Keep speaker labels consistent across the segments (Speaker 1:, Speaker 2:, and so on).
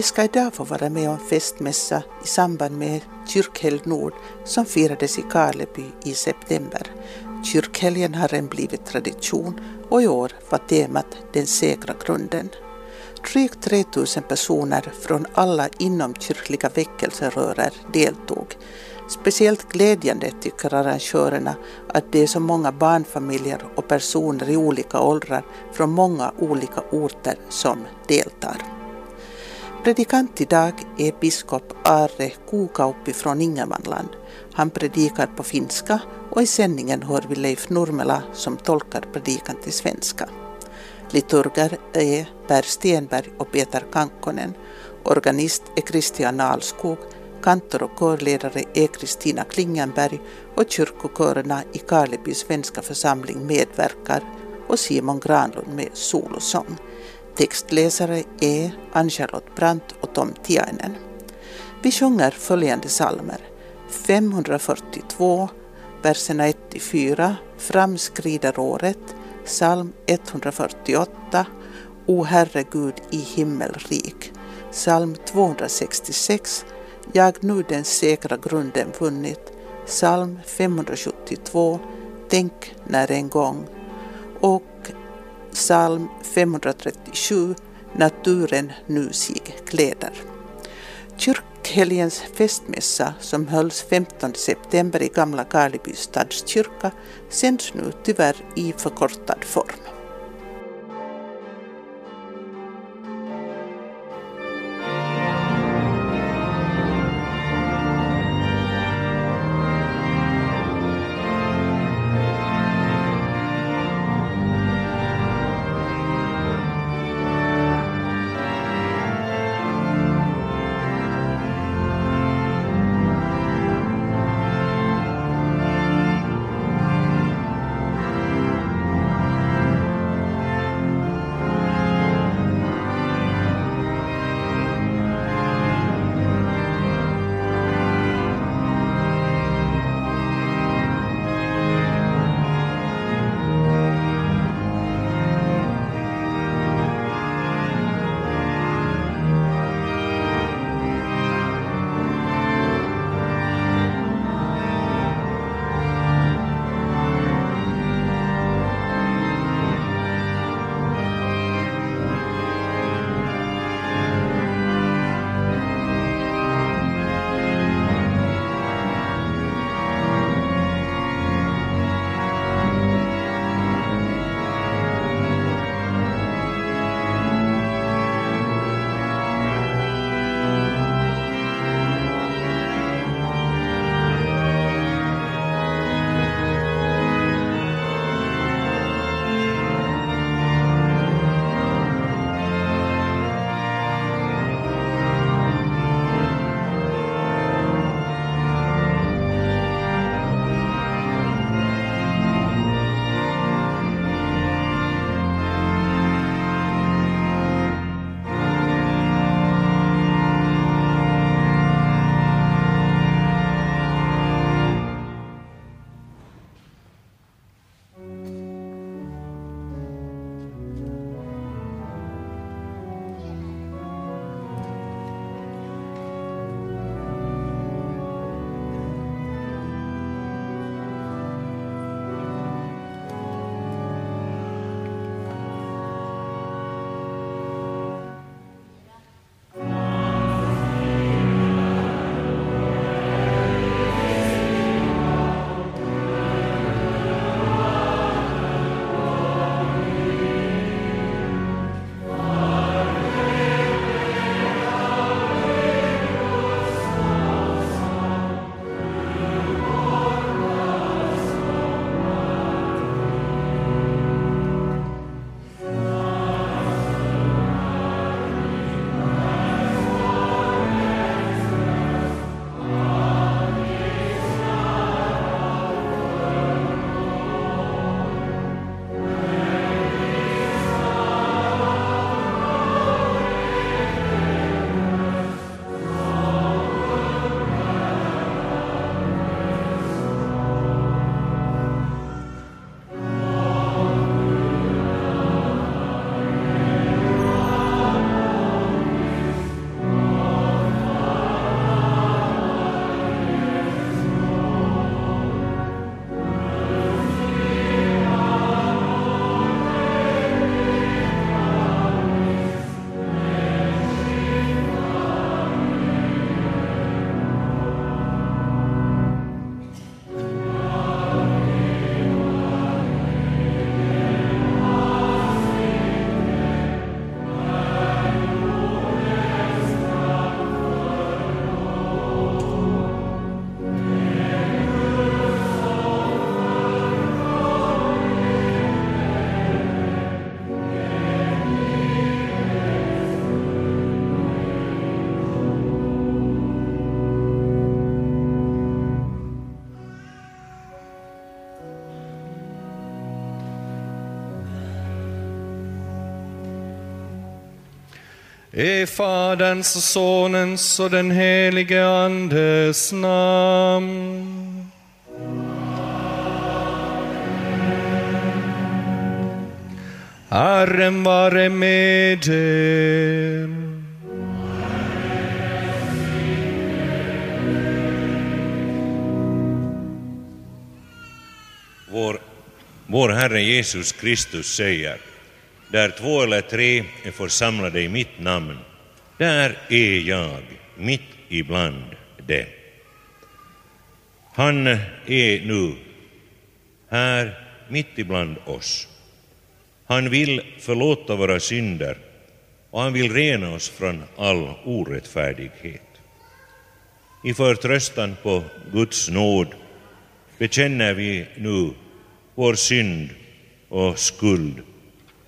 Speaker 1: Vi ska idag få vara med om festmässa i samband med Kyrkhelg Nord som firades i Karleby i september. Kyrkhelgen har redan blivit tradition och i år var temat Den säkra grunden. Drygt 3000 personer från alla inomkyrkliga väckelserörer deltog. Speciellt glädjande tycker arrangörerna att det är så många barnfamiljer och personer i olika åldrar från många olika orter som deltar. Predikant idag är biskop Are Kukauppi från Ingermanland. Han predikar på finska och i sändningen hör vi Leif Nurmela som tolkar predikan till svenska. Liturger är Per Stenberg och Peter Kankkonen. Organist är Christian Alskog. Kantor och körledare är Kristina Klingenberg och kyrkokörerna i Karleby svenska församling medverkar och Simon Granlund med solosång. Textläsare är Ann-Charlotte Brandt och Tom Tiainen. Vi sjunger följande salmer. 542, verserna 1-4, Framskrider året, psalm 148, O Herre Gud i himmelrik, psalm 266, Jag nu den säkra grunden vunnit, psalm 572, Tänk när en gång och psalm 537 Naturen nu sig kläder. Kyrkhelgens festmässa som hölls 15 september i Gamla Karleby stadskyrka sänds nu tyvärr i förkortad form.
Speaker 2: I Faderns och Sonens och den helige Andes namn. Herren vare med er.
Speaker 3: Vår, vår Herre Jesus Kristus säger, där två eller tre är församlade i mitt namn, där är jag mitt ibland dem. Han är nu här mitt ibland oss. Han vill förlåta våra synder och han vill rena oss från all orättfärdighet. I förtröstan på Guds nåd bekänner vi nu vår synd och skuld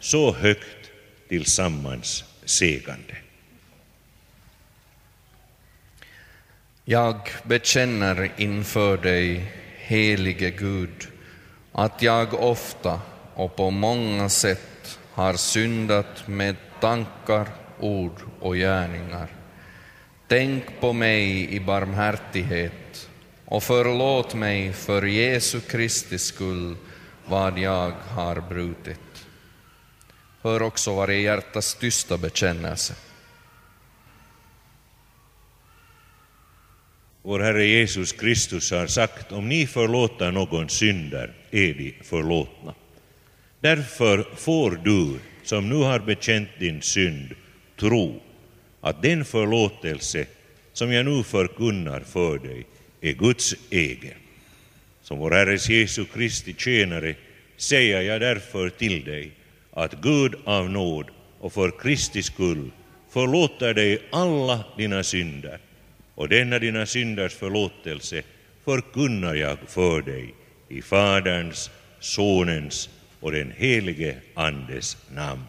Speaker 3: så högt tillsammans segande.
Speaker 2: Jag bekänner inför dig, helige Gud, att jag ofta och på många sätt har syndat med tankar, ord och gärningar. Tänk på mig i barmhärtighet och förlåt mig för Jesu Kristi skull vad jag har brutit. Hör också varje hjärtas tysta bekännelse.
Speaker 3: Vår Herre Jesus Kristus har sagt, om ni förlåter någon synder är de förlåtna. Därför får du, som nu har bekänt din synd, tro att den förlåtelse som jag nu förkunnar för dig är Guds egen. Som vår Herres Jesu Kristi tjänare säger jag därför till dig att Gud av nåd och för Kristi skull förlåter dig alla dina synder och denna dina synders förlåtelse förkunnar jag för dig i Faderns, Sonens och den helige Andes namn.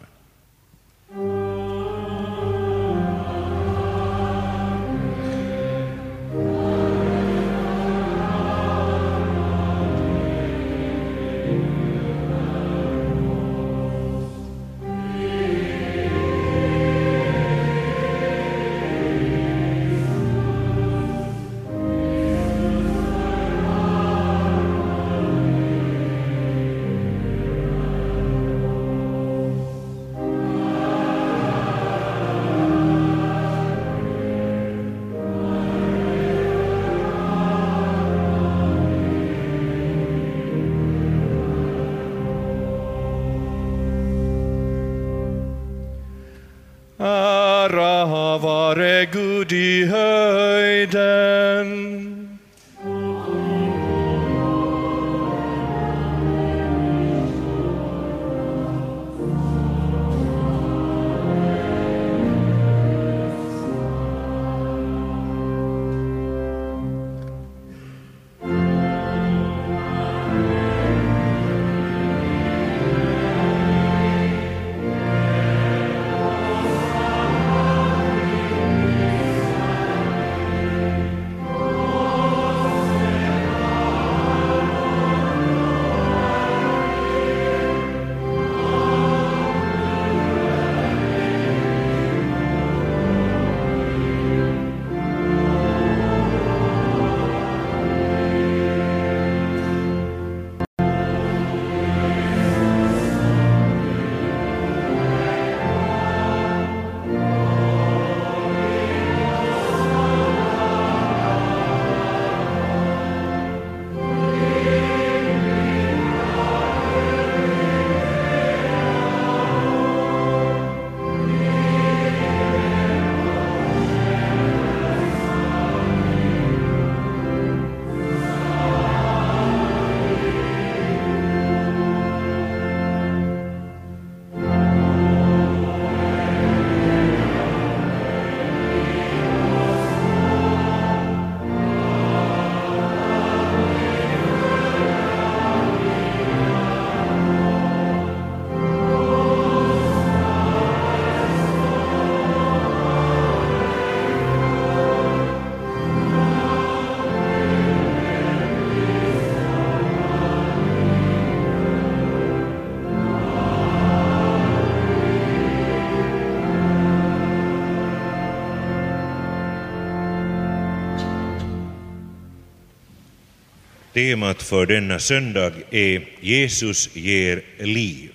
Speaker 3: Temat för denna söndag är Jesus ger liv.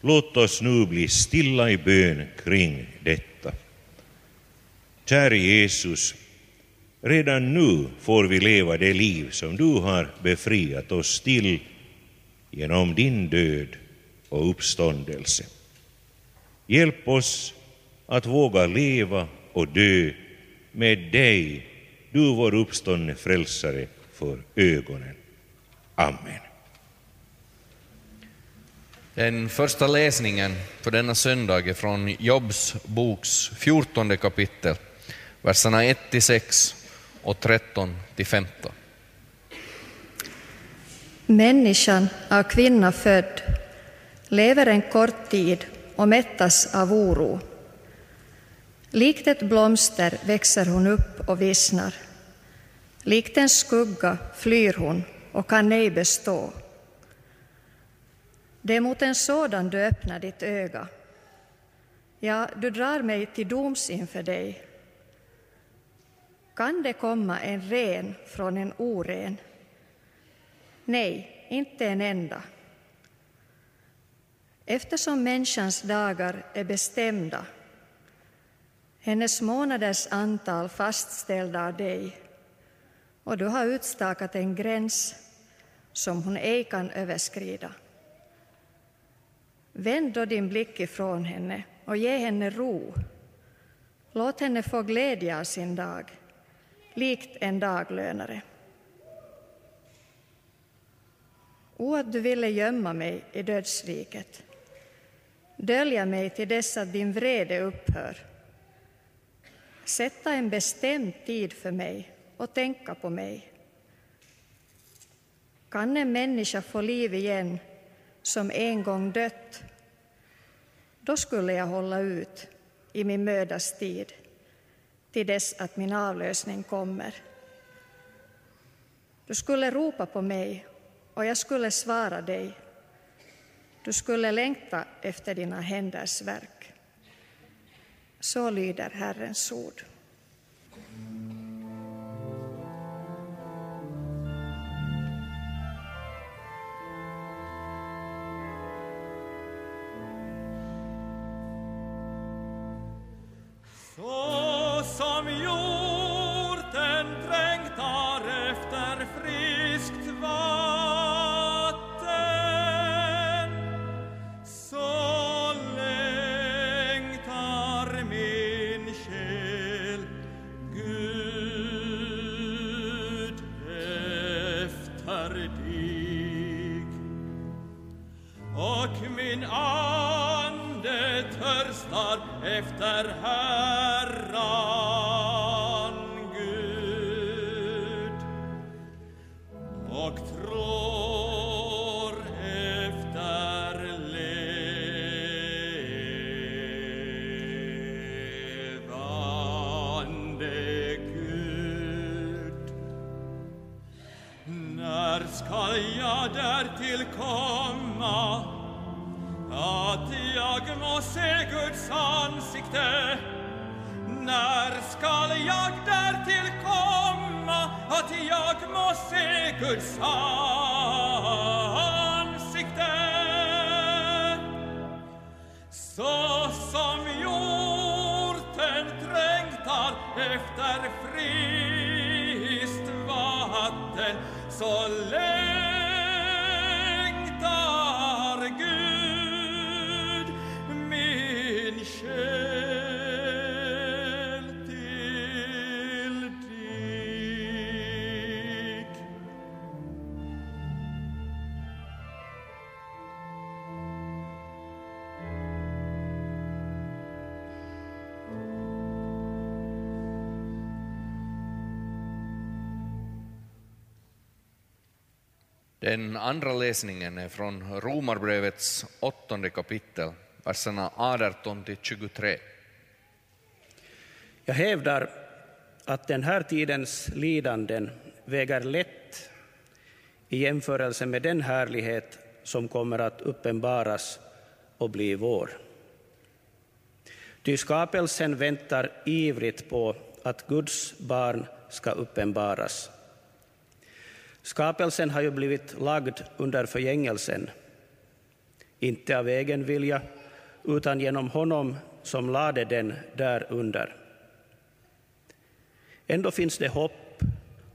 Speaker 3: Låt oss nu bli stilla i bön kring detta. Käre Jesus, redan nu får vi leva det liv som du har befriat oss till genom din död och uppståndelse. Hjälp oss att våga leva och dö med dig, du vår uppståndne frälsare, för ögonen. Amen.
Speaker 2: Den första läsningen för denna söndag är från Jobs boks 14 kapitel, verserna 1-6 och 13-15.
Speaker 4: Människan av kvinna född lever en kort tid och mättas av oro. Likt ett blomster växer hon upp och vissnar. Likt en skugga flyr hon och kan ej bestå. Det är mot en sådan du öppnar ditt öga. Ja, du drar mig till doms inför dig. Kan det komma en ren från en oren? Nej, inte en enda. Eftersom människans dagar är bestämda, hennes månaders antal fastställda av dig, och du har utstakat en gräns som hon ej kan överskrida. Vänd då din blick ifrån henne och ge henne ro. Låt henne få glädje av sin dag, likt en daglönare. O, att du ville gömma mig i dödsriket, dölja mig till dess att din vrede upphör. Sätta en bestämd tid för mig och tänka på mig. Kan en människa få liv igen som en gång dött? Då skulle jag hålla ut i min mödas tid till dess att min avlösning kommer. Du skulle ropa på mig och jag skulle svara dig. Du skulle längta efter dina händers verk. Så lyder Herrens ord.
Speaker 2: Den andra läsningen är från Romarbrevets åttonde kapitel, verserna 18 till 23.
Speaker 5: Jag hävdar att den här tidens lidanden väger lätt i jämförelse med den härlighet som kommer att uppenbaras och bli vår. Ty skapelsen väntar ivrigt på att Guds barn ska uppenbaras. Skapelsen har ju blivit lagd under förgängelsen, inte av egen vilja, utan genom honom som lade den där under. Ändå finns det hopp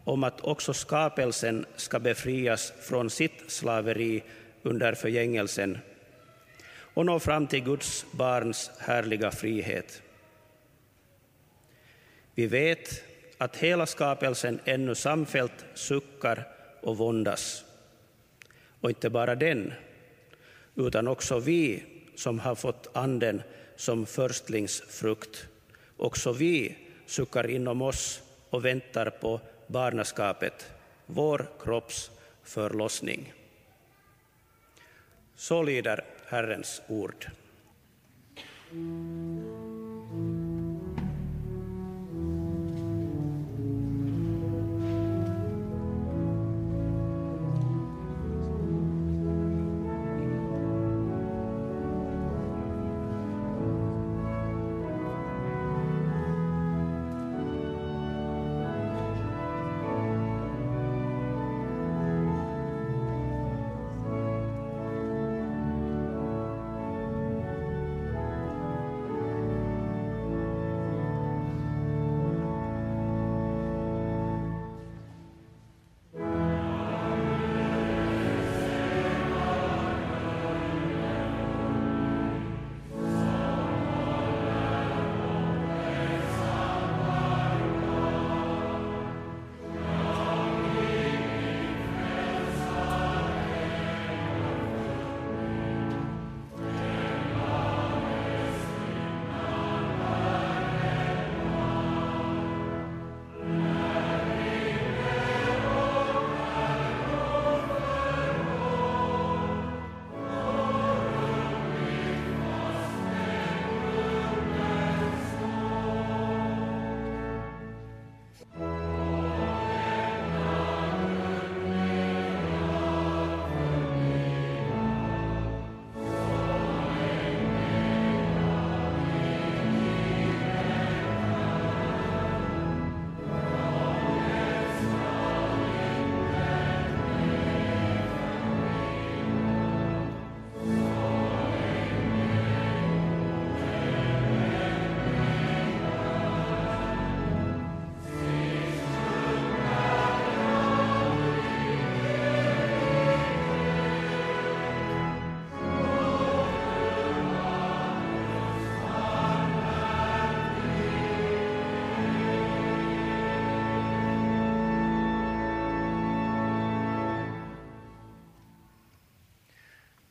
Speaker 5: om att också skapelsen ska befrias från sitt slaveri under förgängelsen och nå fram till Guds barns härliga frihet. Vi vet att hela skapelsen ännu samfällt suckar och våndas. Och inte bara den, utan också vi som har fått Anden som förstlingsfrukt. Också vi suckar inom oss och väntar på barnaskapet, vår kropps förlossning. Så lyder Herrens ord.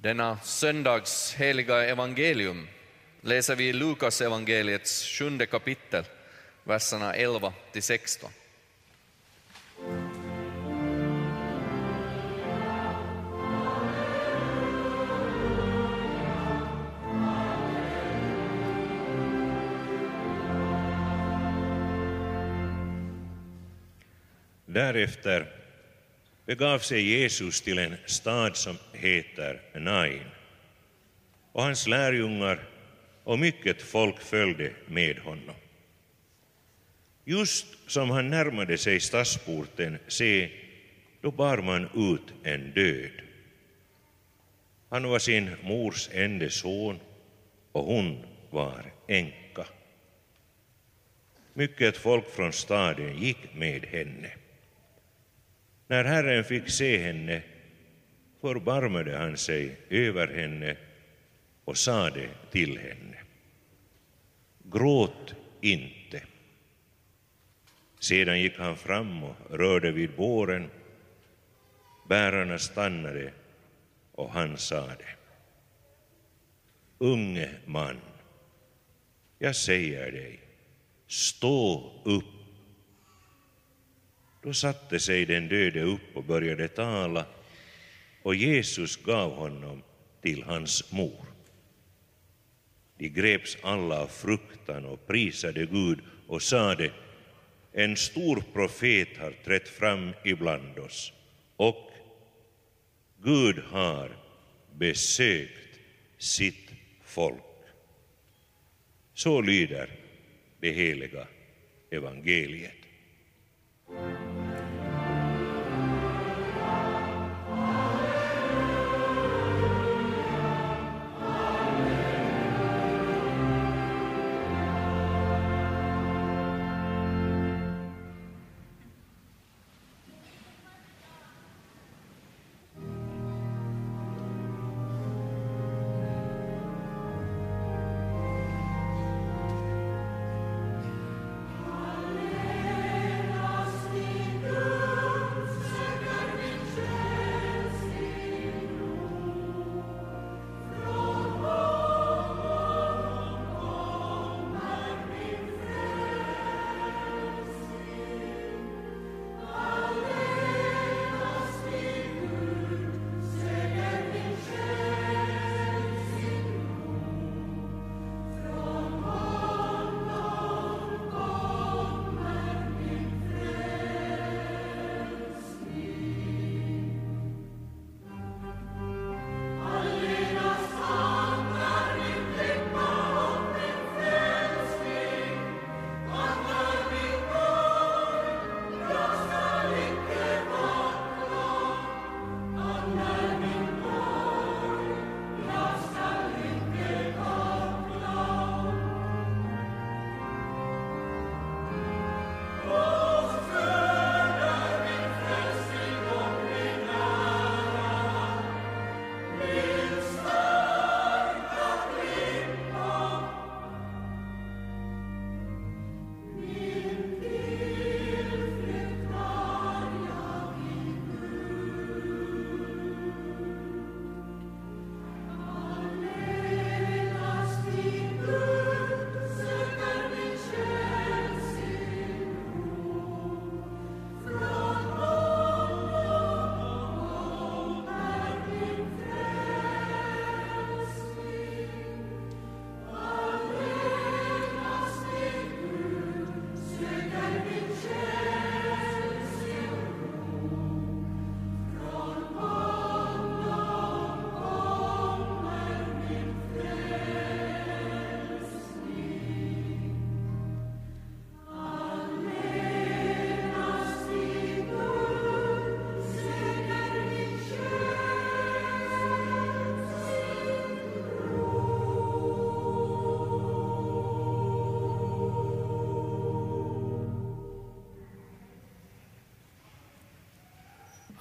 Speaker 2: Denna söndags heliga evangelium läser vi i Lukas evangeliets sjunde kapitel, verserna 11 till 16.
Speaker 3: Därefter begav sig Jesus till en stad som heter Nain. Och hans lärjungar och mycket folk följde med honom. Just som han närmade sig stadsporten, se, då bar man ut en död. Han var sin mors enda son och hon var änka. Mycket folk från staden gick med henne. När Herren fick se henne förbarmade han sig över henne och sade till henne, gråt inte. Sedan gick han fram och rörde vid båren. Bärarna stannade och han sade, unge man, jag säger dig, stå upp. Då satte sig den döde upp och började tala och Jesus gav honom till hans mor. De greps alla av fruktan och prisade Gud och sade en stor profet har trätt fram ibland oss och Gud har besökt sitt folk. Så lyder det heliga evangeliet.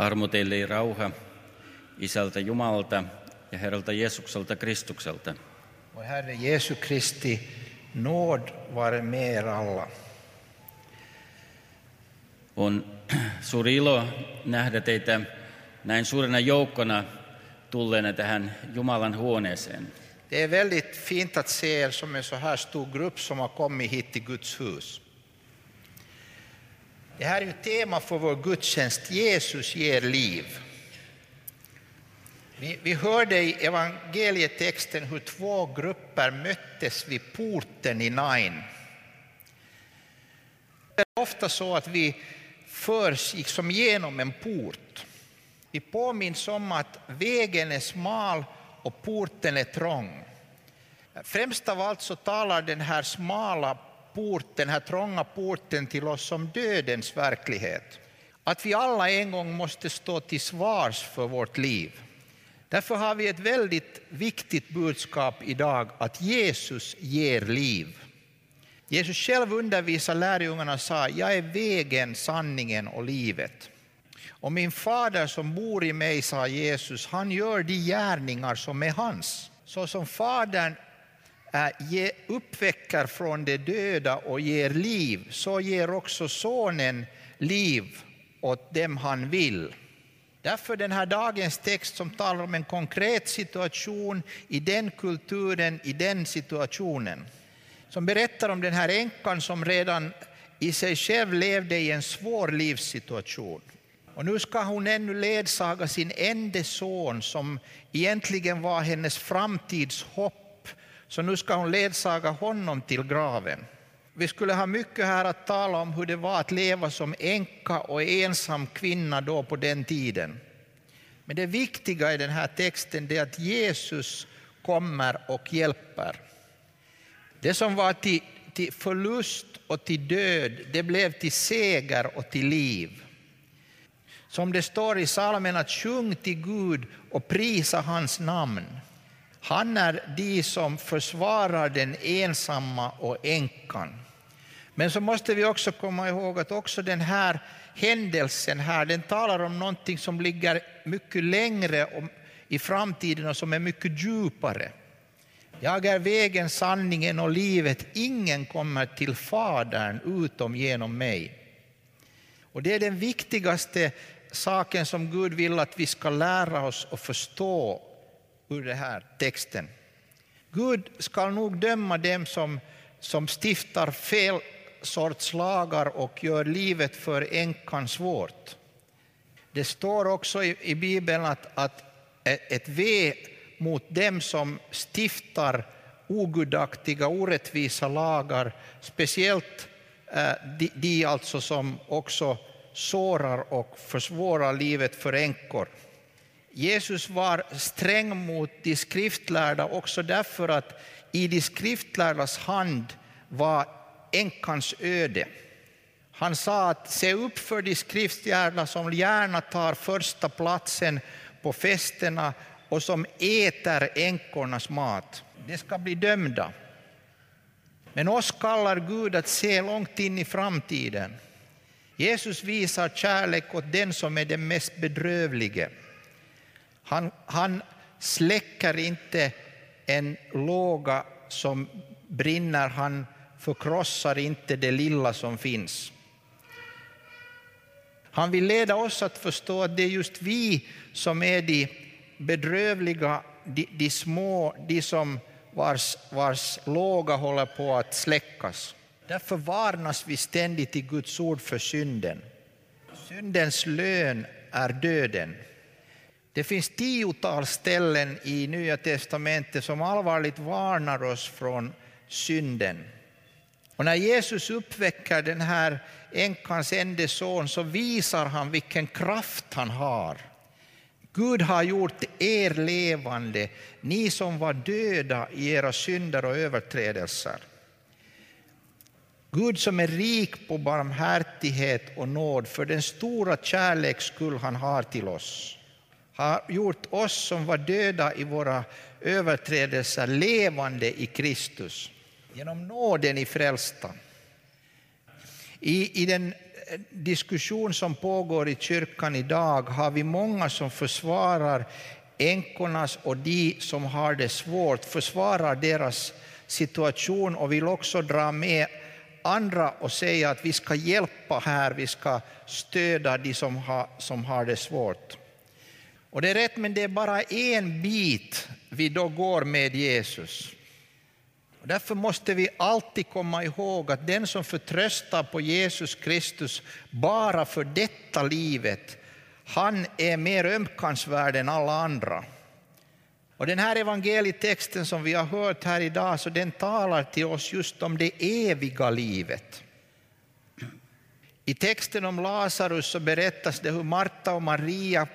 Speaker 6: Armo teille rauha Isältä Jumalalta ja Herralta Jeesukselta Kristukselta.
Speaker 7: Och Herre Jesu Kristi nåd vare med er alla.
Speaker 6: On suuri ilo nähdä teitä näin suurena joukkona tulleena tähän Jumalan huoneeseen.
Speaker 7: Det är väldigt fint att se er som en så här stor grupp som har kommit hit till Guds hus. Det här är ju tema för vår gudstjänst, Jesus ger liv. Vi, vi hörde i evangelietexten hur två grupper möttes vid porten i Nain. Det är ofta så att vi förs liksom genom en port. Vi påminns om att vägen är smal och porten är trång. Främst av allt så talar den här smala porten, den här trånga porten till oss som dödens verklighet. Att vi alla en gång måste stå till svars för vårt liv. Därför har vi ett väldigt viktigt budskap idag, att Jesus ger liv. Jesus själv undervisade lärjungarna och sa, jag är vägen, sanningen och livet. Och min fader som bor i mig, sa Jesus, han gör de gärningar som är hans. Så som fadern Äh, ge, uppväcker från de döda och ger liv, så ger också sonen liv åt dem han vill. Därför den här dagens text som talar om en konkret situation i den kulturen, i den situationen. Som berättar om den här änkan som redan i sig själv levde i en svår livssituation. Och nu ska hon ännu ledsaga sin enda son som egentligen var hennes framtidshopp. Så nu ska hon ledsaga honom till graven. Vi skulle ha mycket här att tala om hur det var att leva som änka och ensam kvinna då på den tiden. Men det viktiga i den här texten är att Jesus kommer och hjälper. Det som var till, till förlust och till död, det blev till seger och till liv. Som det står i salmen att sjung till Gud och prisa hans namn. Han är de som försvarar den ensamma och änkan. Men så måste vi också komma ihåg att också den här händelsen här, den talar om någonting som ligger mycket längre i framtiden och som är mycket djupare. Jag är vägen, sanningen och livet. Ingen kommer till Fadern utom genom mig. Och det är den viktigaste saken som Gud vill att vi ska lära oss och förstå ur den här texten. Gud ska nog döma dem som, som stiftar fel sorts lagar och gör livet för änkan svårt. Det står också i, i Bibeln att, att ett ve mot dem som stiftar ogudaktiga, orättvisa lagar, speciellt eh, de, de alltså som också sårar och försvårar livet för änkor. Jesus var sträng mot de skriftlärda också därför att i de skriftlärdas hand var änkans öde. Han sa att se upp för de skriftlärda som gärna tar första platsen på festerna och som äter änkornas mat. De ska bli dömda. Men oss kallar Gud att se långt in i framtiden. Jesus visar kärlek åt den som är den mest bedrövlige. Han, han släcker inte en låga som brinner, han förkrossar inte det lilla som finns. Han vill leda oss att förstå att det är just vi som är de bedrövliga, de, de små, de som vars, vars låga håller på att släckas. Därför varnas vi ständigt i Guds ord för synden. Syndens lön är döden. Det finns tiotals ställen i Nya testamentet som allvarligt varnar oss från synden. Och när Jesus uppväcker den här änkans enda son så visar han vilken kraft han har. Gud har gjort er levande, ni som var döda i era synder och överträdelser. Gud som är rik på barmhärtighet och nåd för den stora kärleks skull han har till oss har gjort oss som var döda i våra överträdelser levande i Kristus. Genom nåden i frälsta. I, I den eh, diskussion som pågår i kyrkan idag har vi många som försvarar änkornas och de som har det svårt, försvarar deras situation och vill också dra med andra och säga att vi ska hjälpa här, vi ska stödja de som har, som har det svårt. Och det är rätt, men det är bara en bit vi då går med Jesus. Och därför måste vi alltid komma ihåg att den som förtröstar på Jesus Kristus bara för detta livet, han är mer ömkansvärd än alla andra. Och den här evangelietexten som vi har hört här idag, så den talar till oss just om det eviga livet. I texten om Lazarus så berättas det hur Marta och Maria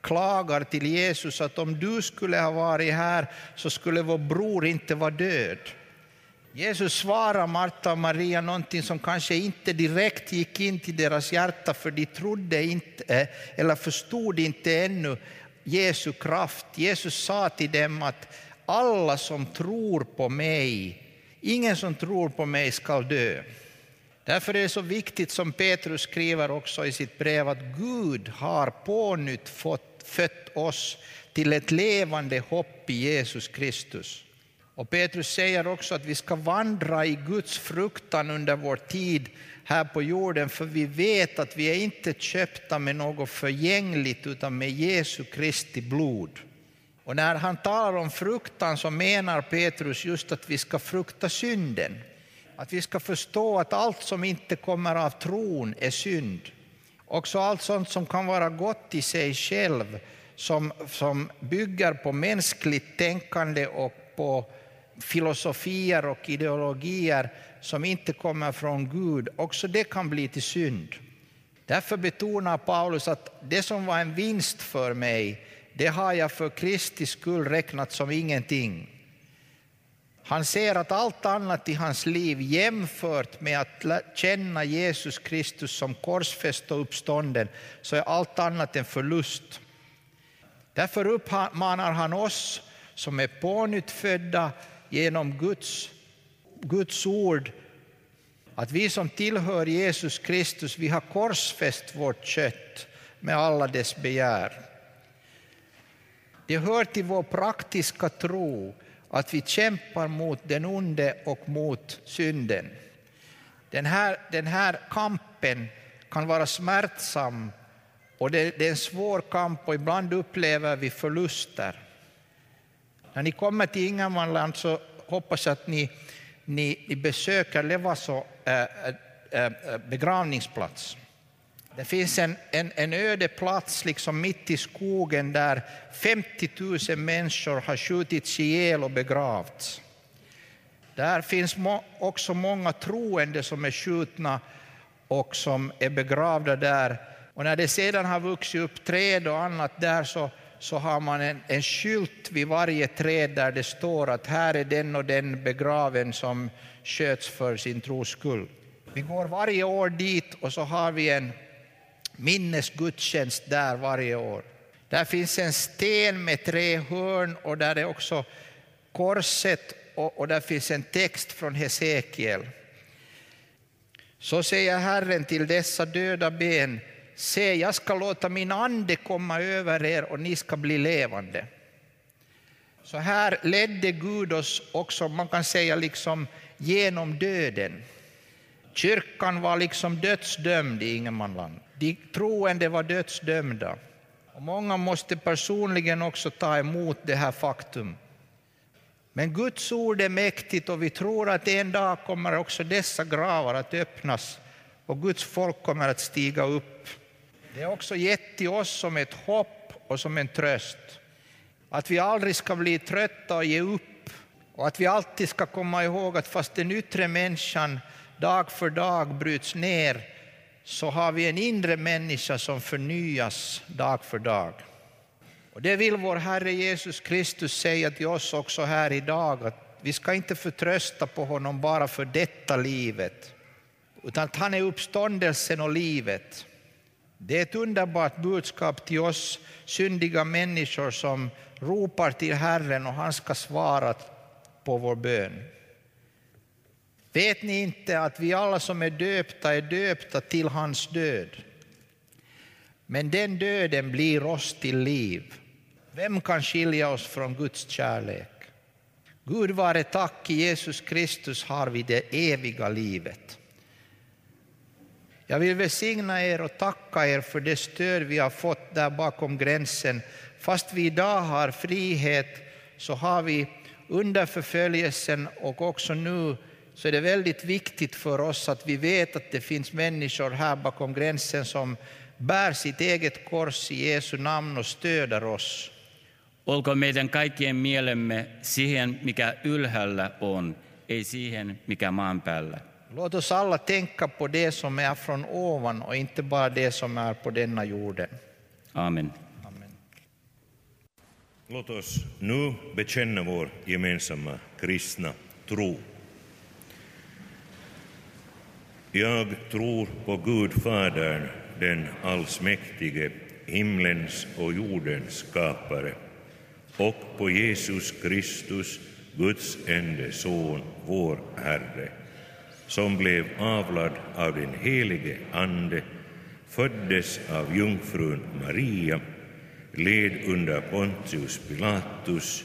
Speaker 7: klagar till Jesus att om du skulle ha varit här så skulle vår bror inte vara död. Jesus svarar Marta och Maria någonting som kanske inte direkt gick in till deras hjärta för de trodde inte eller förstod inte ännu Jesu kraft. Jesus sa till dem att alla som tror på mig, ingen som tror på mig skall dö. Därför är det så viktigt som Petrus skriver också i sitt brev att Gud har på nytt fått, fött oss till ett levande hopp i Jesus Kristus. Och Petrus säger också att vi ska vandra i Guds fruktan under vår tid här på jorden, för vi vet att vi är inte köpta med något förgängligt utan med Jesu Kristi blod. Och när han talar om fruktan så menar Petrus just att vi ska frukta synden. Att vi ska förstå att allt som inte kommer av tron är synd. Också allt sånt som kan vara gott i sig själv, som, som bygger på mänskligt tänkande och på filosofier och ideologier som inte kommer från Gud, också det kan bli till synd. Därför betonar Paulus att det som var en vinst för mig, det har jag för Kristi skull räknat som ingenting. Han ser att allt annat i hans liv jämfört med att känna Jesus Kristus som korsfäst och uppstånden, så är allt annat en förlust. Därför uppmanar han oss som är pånyttfödda genom Guds, Guds ord att vi som tillhör Jesus Kristus, vi har korsfäst vårt kött med alla dess begär. Det hör till vår praktiska tro att vi kämpar mot den onde och mot synden. Den här, den här kampen kan vara smärtsam och det, det är en svår kamp och ibland upplever vi förluster. När ni kommer till Ingermanland så hoppas jag att ni, ni, ni besöker Levaso äh, äh, begravningsplats. Det finns en, en, en öde plats liksom mitt i skogen där 50 000 människor har skjutits ihjäl och begravts. Där finns må, också många troende som är skjutna och som är begravda där. Och när det sedan har vuxit upp träd och annat där så så har man en, en skylt vid varje träd där det står att här är den och den begraven som sköts för sin tros skull. Vi går varje år dit och så har vi en minnesgudstjänst där varje år. Där finns en sten med tre hörn och där är också korset och, och där finns en text från Hesekiel. Så säger Herren till dessa döda ben, Se, jag ska låta min ande komma över er och ni ska bli levande. Så här ledde Gud oss också, man kan säga liksom genom döden. Kyrkan var liksom dödsdömd i Ingermanland. De troende var dödsdömda. Och många måste personligen också ta emot det här faktum. Men Guds ord är mäktigt och vi tror att en dag kommer också dessa gravar att öppnas och Guds folk kommer att stiga upp. Det är också gett till oss som ett hopp och som en tröst. Att vi aldrig ska bli trötta och ge upp och att vi alltid ska komma ihåg att fast den yttre människan dag för dag bryts ner så har vi en inre människa som förnyas dag för dag. Och det vill vår Herre Jesus Kristus säga till oss också här idag att vi ska inte förtrösta på honom bara för detta livet utan att han är uppståndelsen och livet. Det är ett underbart budskap till oss syndiga människor som ropar till Herren och han ska svara på vår bön. Vet ni inte att vi alla som är döpta är döpta till hans död? Men den döden blir oss till liv. Vem kan skilja oss från Guds kärlek? Gud vare tack, i Jesus Kristus har vi det eviga livet. Jag vill välsigna er och tacka er för det stöd vi har fått där bakom gränsen. Fast vi idag har frihet så har vi under förföljelsen och också nu så är det väldigt viktigt för oss att vi vet att det finns människor här bakom gränsen som bär sitt eget kors i Jesu namn och stöder oss.
Speaker 6: Olkoon meidän kaikkien mielemme siihen, mikä ylhäällä on, ei siihen, mikä maan päällä.
Speaker 7: Låt oss alla tänka på det som är från ovan och inte bara det som är på denna jorden.
Speaker 6: Amen.
Speaker 7: Amen.
Speaker 3: Låt oss nu bekänna vår gemensamma kristna tro. Jag tror på Gud Fadern, den allsmäktige, himlens och jordens skapare, och på Jesus Kristus, Guds enda son, vår Herre, som blev avlad av den helige Ande, föddes av jungfrun Maria, led under Pontius Pilatus,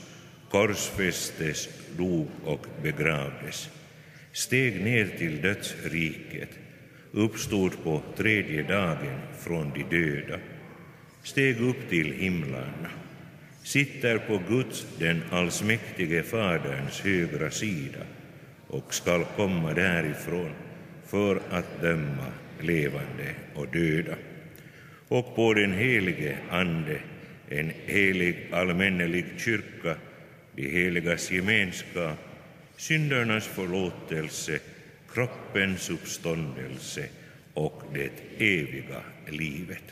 Speaker 3: korsfästes, dog och begravdes, steg ner till dödsriket, uppstod på tredje dagen från de döda, steg upp till himlarna, sitter på Guds, den allsmäktige Faderns högra sida och skall komma därifrån för att döma levande och döda. Och på den helige Ande, en helig allmännelig kyrka, de heligas gemenskap, syndernas förlåtelse, kroppens uppståndelse och det eviga livet.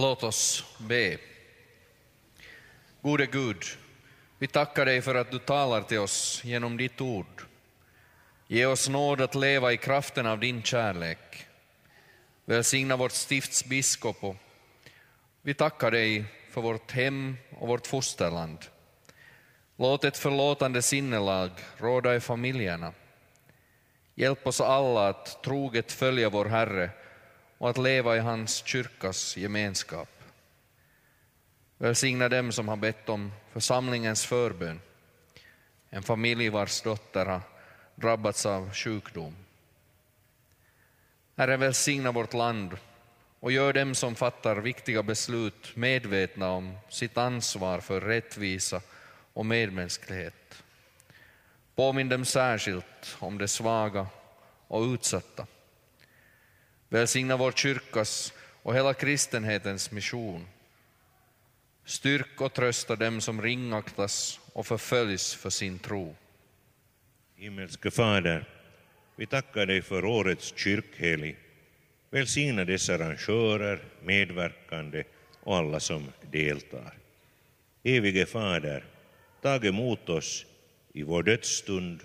Speaker 2: Låt oss be. Gode Gud, vi tackar dig för att du talar till oss genom ditt ord. Ge oss nåd att leva i kraften av din kärlek. Välsigna vårt stifts biskop och vi tackar dig för vårt hem och vårt fosterland. Låt ett förlåtande sinnelag råda i familjerna. Hjälp oss alla att troget följa vår Herre och att leva i hans kyrkas gemenskap. Välsigna dem som har bett om församlingens förbön, en familj vars dotter har drabbats av sjukdom. Herre, välsigna vårt land och gör dem som fattar viktiga beslut medvetna om sitt ansvar för rättvisa och medmänsklighet. Påminn dem särskilt om de svaga och utsatta. Välsigna vår kyrkas och hela kristenhetens mission. Styrk och trösta dem som ringaktas och förföljs för sin tro.
Speaker 3: Himmelske Fader, vi tackar dig för årets kyrkhelg. Välsigna dessa arrangörer, medverkande och alla som deltar. Evige Fader, tag emot oss i vår dödsstund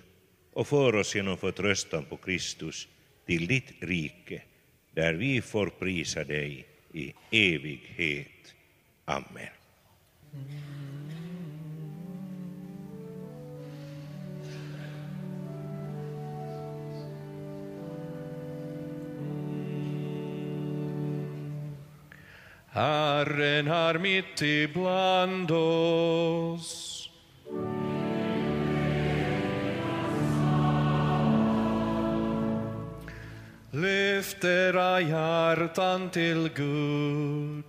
Speaker 3: och för oss genom förtröstan på Kristus till ditt rike, där vi får prisa dig i evighet. Amen.
Speaker 2: Herren är mitt ibland oss. Lyft era hjärtan till Gud.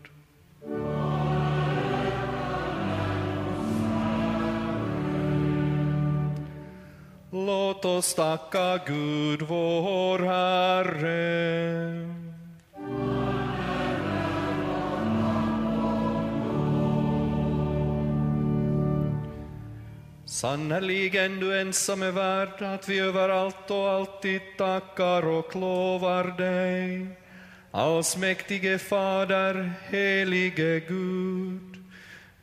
Speaker 2: Låt oss tacka Gud, vår Herre. Sannerligen, du ensam är värd att vi överallt och alltid tackar och lovar dig. Allsmäktige Fader, helige Gud.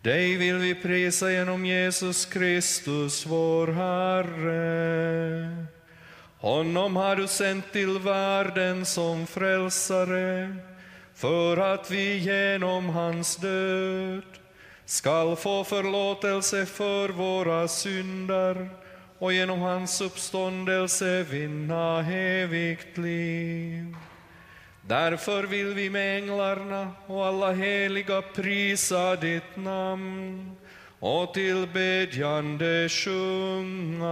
Speaker 2: Dig vill vi prisa genom Jesus Kristus, vår Herre. Honom har du sänt till världen som frälsare för att vi genom hans död skall få förlåtelse för våra synder och genom hans uppståndelse vinna evigt liv. Därför vill vi med änglarna och alla heliga prisa ditt namn och tillbedjande sjunga.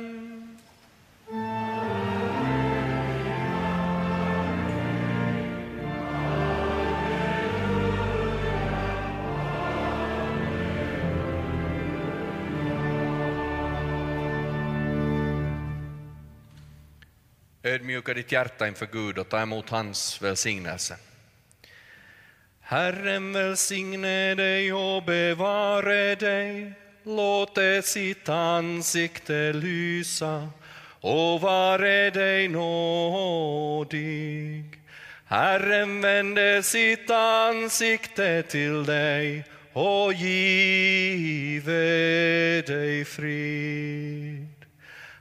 Speaker 2: Ödmjuka ditt hjärta inför Gud och ta emot hans välsignelse. Herren välsigne dig och bevare dig. Låte sitt ansikte lysa och vare dig nådig. Herren vände sitt ansikte till dig och give dig frid.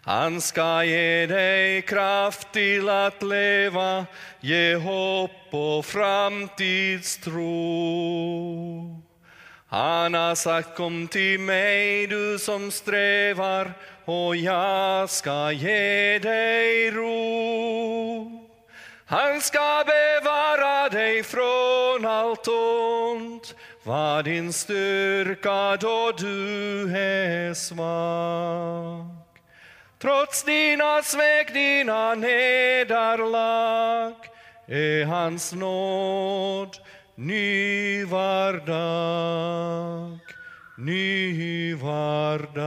Speaker 2: Han ska ge dig kraft till att leva, ge hopp och framtidstro. Han har sagt kom till mig du som strävar och jag ska ge dig ro. Han ska bevara dig från allt ont, var din styrka då du är svag. Trots dina svek, dina nederlag är hans nåd ny vardag ny
Speaker 4: vardag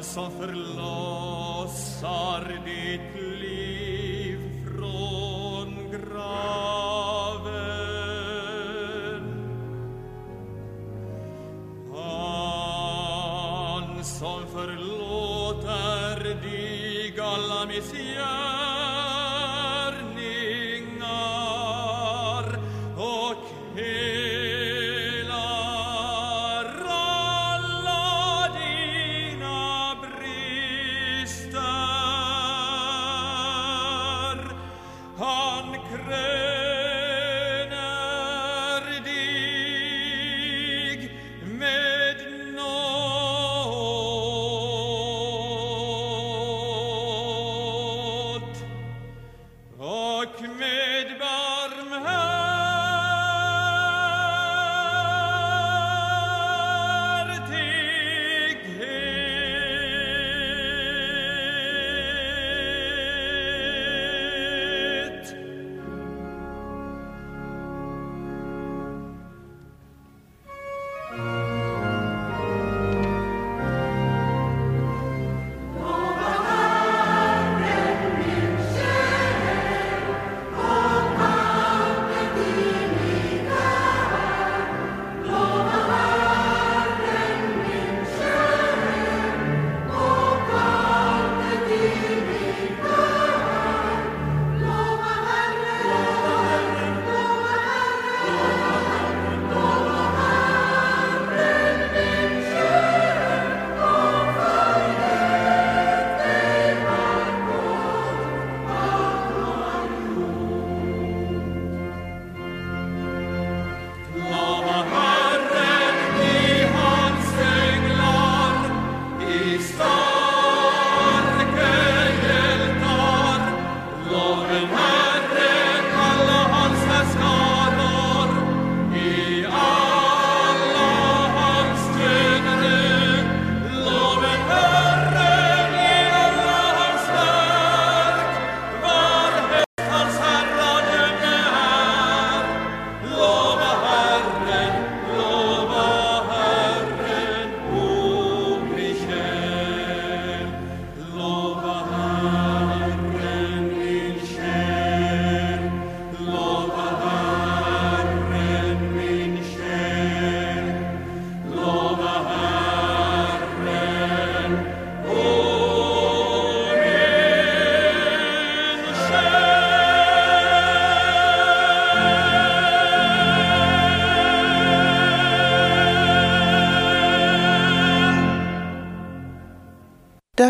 Speaker 4: Han som förlossar ditt liv från graven.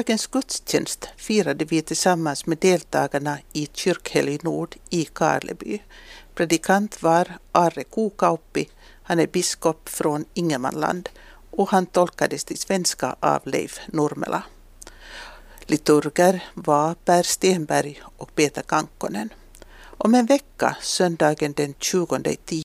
Speaker 1: Dagens gudstjänst firade vi tillsammans med deltagarna i Kyrkhelg Nord i Karleby. Predikant var Arre Kokauppi, han är biskop från Ingemanland och han tolkades till svenska av Leif Nurmela. Liturger var Per Stenberg och Peter Kankkonen. Om en vecka, söndagen den 20